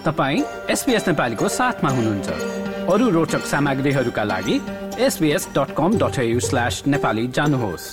तपाईँ एसपिएस नेपालीको साथमा हुनुहुन्छ। अरू रोचक सामग्रीहरूका लागि SBS dot com dot slash Nepali जानुहोस्।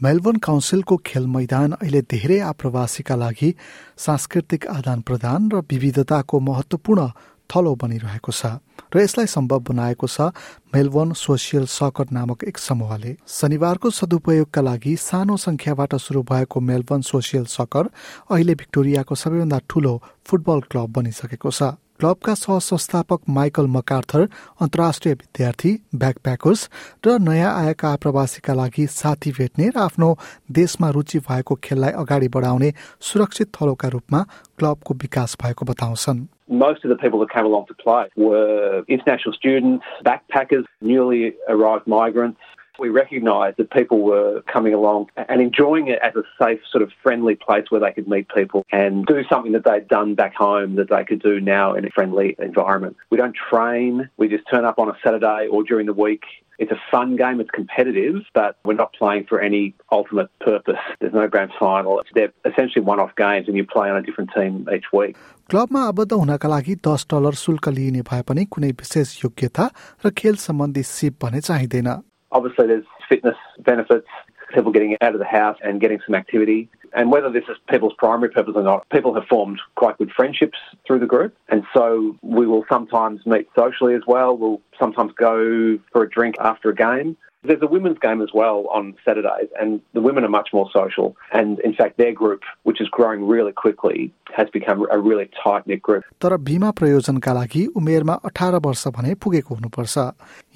मेलबोर्न काउन्सिलको खेल मैदान अहिले धेरै आप्रवासीका लागि सांस्कृतिक आदान प्रदान र विविधताको महत्वपूर्ण थलो बनिरहेको छ र यसलाई सम्भव बनाएको छ मेलबोर्न सोसियल सकर नामक एक समूहले। शनिबारको सदुपयोगका लागि सानो संख्याबाट सुरु भएको मेलबोर्न सोसियल सकर अहिले भिक्टोरियाको सबैभन्दा ठूलो फुटबल क्लब बनिसकेको छ। क्लबका सह संस्थापक माइकल मकार्थर अन्तर्राष्ट्रिय विद्यार्थी ब्याकप्याकर्स र नयाँ आएका आप्रवासीका लागि साथी भेट्ने र आफ्नो देशमा रुचि भएको खेललाई अगाडि बढाउने सुरक्षित थलोका रूपमा क्लबको विकास भएको बताउँछन्। Most of the people that came along to play were international students, backpackers, newly arrived migrants. We recognised that people were coming along and enjoying it as a safe, sort of friendly place where they could meet people and do something that they'd done back home that they could do now in a friendly environment. We don't train, we just turn up on a Saturday or during the week it's a fun game, it's competitive, but we're not playing for any ultimate purpose. There's no grand final. They're essentially one off games and you play on a different team each week. क्लबमा आबद्ध हुनका लागि दस dollar शुल्क लिइने भए पनि कुनै विशेष योग्यता र खेल सम्बन्धी सिप भने चाहिँदैन Obviously, there's fitness benefits, people getting out of the house and getting some activity. And whether this is people's primary purpose or not, people have formed quite good friendships through the group. And so we will sometimes meet socially as well. We'll sometimes go for a drink after a game. There's a women's game as well on Saturdays, and the women are much more social. And in fact, their group, which is growing really quickly, has become a really tight knit group. तर बिमा प्रयोजनका लागि उमेरमा अठार वर्ष भने पुगेको हुनुपर्छ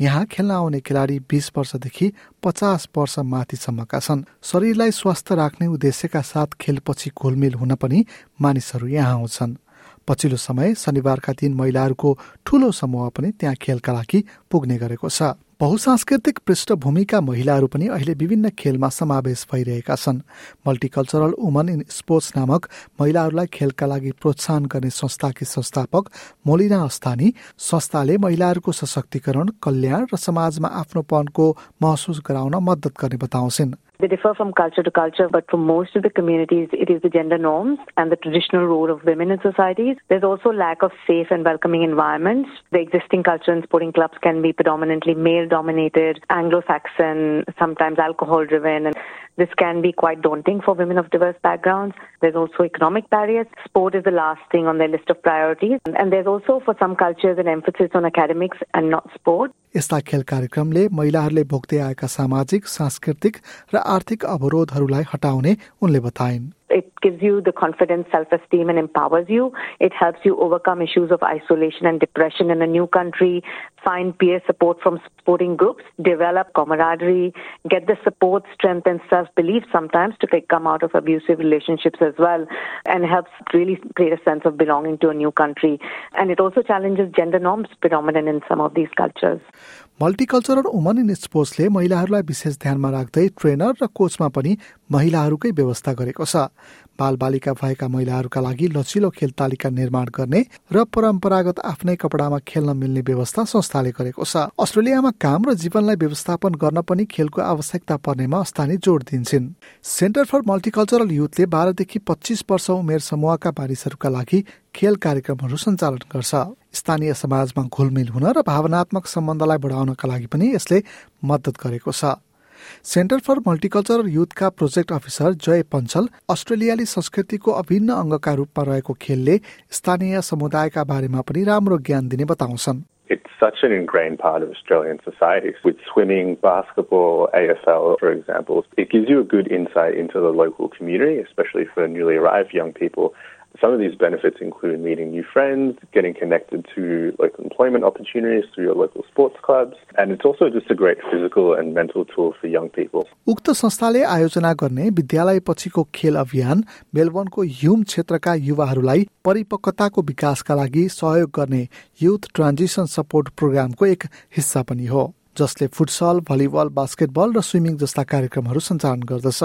यहाँ खेल्न आउने खेलाडी बिस वर्षदेखि पचास वर्ष माथिसम्मका छन् शरीरलाई स्वस्थ राख्ने उद्देश्यका साथ खेलपछि घुलमिल हुन पनि मानिसहरू यहाँ आउँछन् पछिल्लो समय शनिबारका दिन महिलाहरूको ठूलो समूह पनि त्यहाँ खेलका लागि पुग्ने गरेको छ बहुसांस्कृतिक पृष्ठभूमिका महिलाहरू पनि अहिले विभिन्न खेलमा समावेश भइरहेका छन्। मल्टिकल्चरल वुमन इन स्पोर्ट्स नामक महिलाहरूलाई खेलका लागि प्रोत्साहन गर्ने संस्थाकी संस्थापक मोलिना अस्तानी संस्थाले महिलाहरूको सशक्तिकरण कल्याण र समाजमा आफ्नोपनको महसुस गराउन मद्दत गर्ने बताउँछिन्। They differ from culture to culture, but for most of the communities, it is the gender norms and the traditional role of women in societies. There's also lack of safe and welcoming environments. The existing culture in sporting clubs can be predominantly male dominated, Anglo Saxon, sometimes alcohol driven, and this can be quite daunting for women of diverse backgrounds. There's also economic barriers. Sport is the last thing on their list of priorities. And there's also, for some cultures, an emphasis on academics and not sport. यस्ता खेल कार्यक्रमले महिलाहरूले भोग्दै आएका सामाजिक सांस्कृतिक र आर्थिक अवरोधहरूलाई हटाउने उनले बताइन्। It gives you the confidence, self esteem, and empowers you. It helps you overcome issues of isolation and depression in a new country, find peer support from sporting groups, develop camaraderie, get the support, strength, and self belief sometimes to come out of abusive relationships as well, and helps really create a sense of belonging to a new country. And it also challenges gender norms predominant in some of these cultures. Multicultural woman in स्पोर्ट्सले महिलाहरूलाई विशेष ध्यानमा राख्दै trainer र कोचमा पनि महिलाहरूकै व्यवस्था गरेको छ। बालबालिका भएका महिलाहरूका लागि लचिलो खेल तालिका निर्माण गर्ने र परम्परागत आफ्नै कपडामा खेल्न मिल्ने व्यवस्था संस्थाले गरेको छ। अस्ट्रेलियामा काम र जीवनलाई व्यवस्थापन गर्न पनि खेलको आवश्यकता पर्नेमा अस्तानी जोड दिन्छन्। सेन्टर फर मल्टिकल्चरल युथले बाह्रदेखि पच्चिस वर्ष उमेर समूहका मानिसहरूका लागि खेल कार्यक्रमहरू सञ्चालन गर्छ। स्थानीय समाजमा घुलमिल हुन र भावनात्मक सम्बन्धलाई बढाउनका लागि पनि यसले मद्दत गरेको छ। सेन्टर फर मल्टिकल्चर युथका प्रोजेक्ट अफिसर जय पञ्चल अस्ट्रेलियाली संस्कृतिको अभिन्न अङ्गका रूपमा रहेको खेलले स्थानीय समुदायका बारेमा पनि राम्रो ज्ञान दिने बताउँछन् It's such an ingrained part of Australian society. With swimming, basketball, AFL, for example, it gives you a good insight into the local community, especially for newly arrived young people. Some of these benefits include meeting new friends, getting connected to local employment opportunities through your local sports clubs, and it's also just a great physical and mental tool for young people. उक्त संस्थाले आयोजना गर्ने विद्यालय पछिको खेल अभियान मेलबर्नको Hume क्षेत्रका युवाहरूलाई परिपक्वताको विकासका लागि सहयोग गर्ने युथ ट्रान्जिसन सपोर्ट प्रोग्रामको एक हिस्सा पनि हो जसले फुटसल भलिबल बास्केटबल र स्विमिङ जस्ता कार्यक्रमहरू सञ्चालन गर्दछ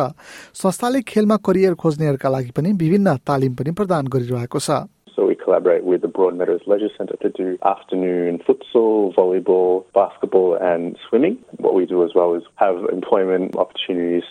संस्थाले खेलमा करियर खोज्नेहरूका लागि पनि विभिन्न तालिम पनि प्रदान गरिरहेको छ So we collaborate with the Broadmeadows Leisure Centre to do afternoon futsal, volleyball, basketball, and swimming. What we do as well is have employment opportunities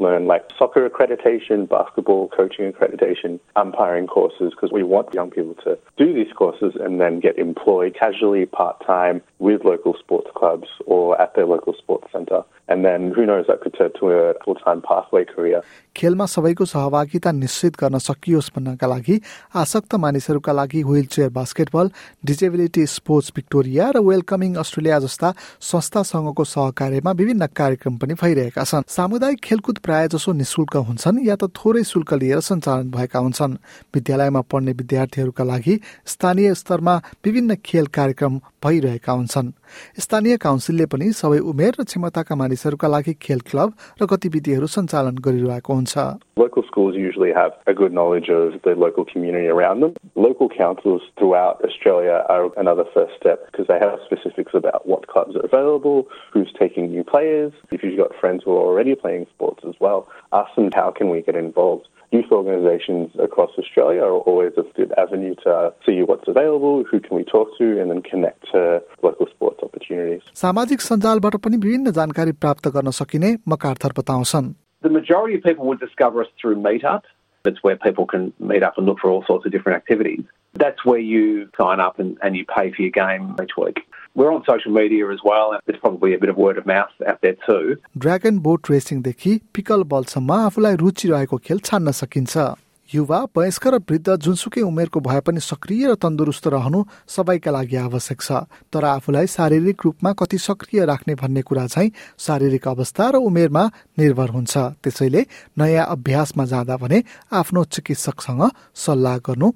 learn like soccer accreditation, basketball coaching accreditation, umpiring courses, because we want young people to do these courses and then get employed casually, part time, with local sports clubs or at their local sports centre. And then who knows, that could turn to a full time pathway career. खेलमा सबैको सहभागिता निश्चित गर्न सकियोस् भन्नका लागि आसक्त मानिसहरूका लागि wheelchair basketball disability sports Victoria र वेलकमिङ अस्ट्रेलिया जस्ता संस्थासँगको सहकार्यमा विभिन्न कार्यक्रम पनि भइरहेका छन् सामुदायिक खेलकुद प्राय जसो निशुल्क हुन्छन् या त थोरै शुल्क लिएर सञ्चालन भएका हुन्छन् विद्यालयमा पढ्ने विद्यार्थीहरूका लागि स्थानीय स्तरमा विभिन्न खेल कार्यक्रम भइरहेका हुन्छन् स्थानीय काउन्सिलले पनि सबै उमेर र क्षमताका मानिसहरूका लागि खेल क्लब र गतिविधिहरू सञ्चालन गरिरहेको हुन्छ who's taking new players. If you've got friends who are already playing sports as well, ask them how can we get involved. Youth organisations across Australia are always a good avenue to see what's available, who can we talk to, and then connect to local sports opportunities. सामाजिक सञ्जालबाट पनि विभिन्न जानकारी प्राप्त गर्न सकिने मकार्थर बताउँछन् The majority of people would discover us through Meetup. It's where people can meet up and look for all sorts of different activities. That's where you sign up and, and you pay for your game each week. We're on social media as well, and there's probably a bit of word of mouth out there too. Dragon boat रेसिङदेखि pickle बलसम्म आफूलाई रुचि रहेको खेल छान्न सकिन्छ युवा वयस्क र वृद्ध जुनसुकै उमेरको भए पनि सक्रिय र तन्दुरुस्त रहनु सबैका लागि आवश्यक छ तर आफूलाई शारीरिक रूपमा कति सक्रिय राख्ने भन्ने कुरा चाहिँ शारीरिक अवस्था र उमेरमा निर्भर हुन्छ त्यसैले नयाँ अभ्यासमा जाँदा भने आफ्नो चिकित्सकसँग सल्लाह गर्नु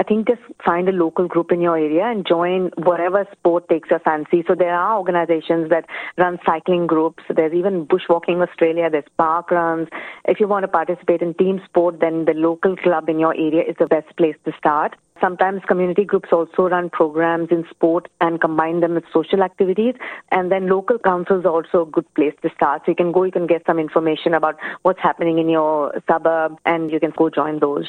I think just find a local group in your area and join whatever sport takes your fancy. So there are organizations that run cycling groups. There's even Bushwalking Australia. There's park runs. If you want to participate in team sport, then the local club in your area is the best place to start. Sometimes community groups also run programs in sport and combine them with social activities. And then local councils are also a good place to start. So you can go, you can get some information about what's happening in your suburb and you can go join those.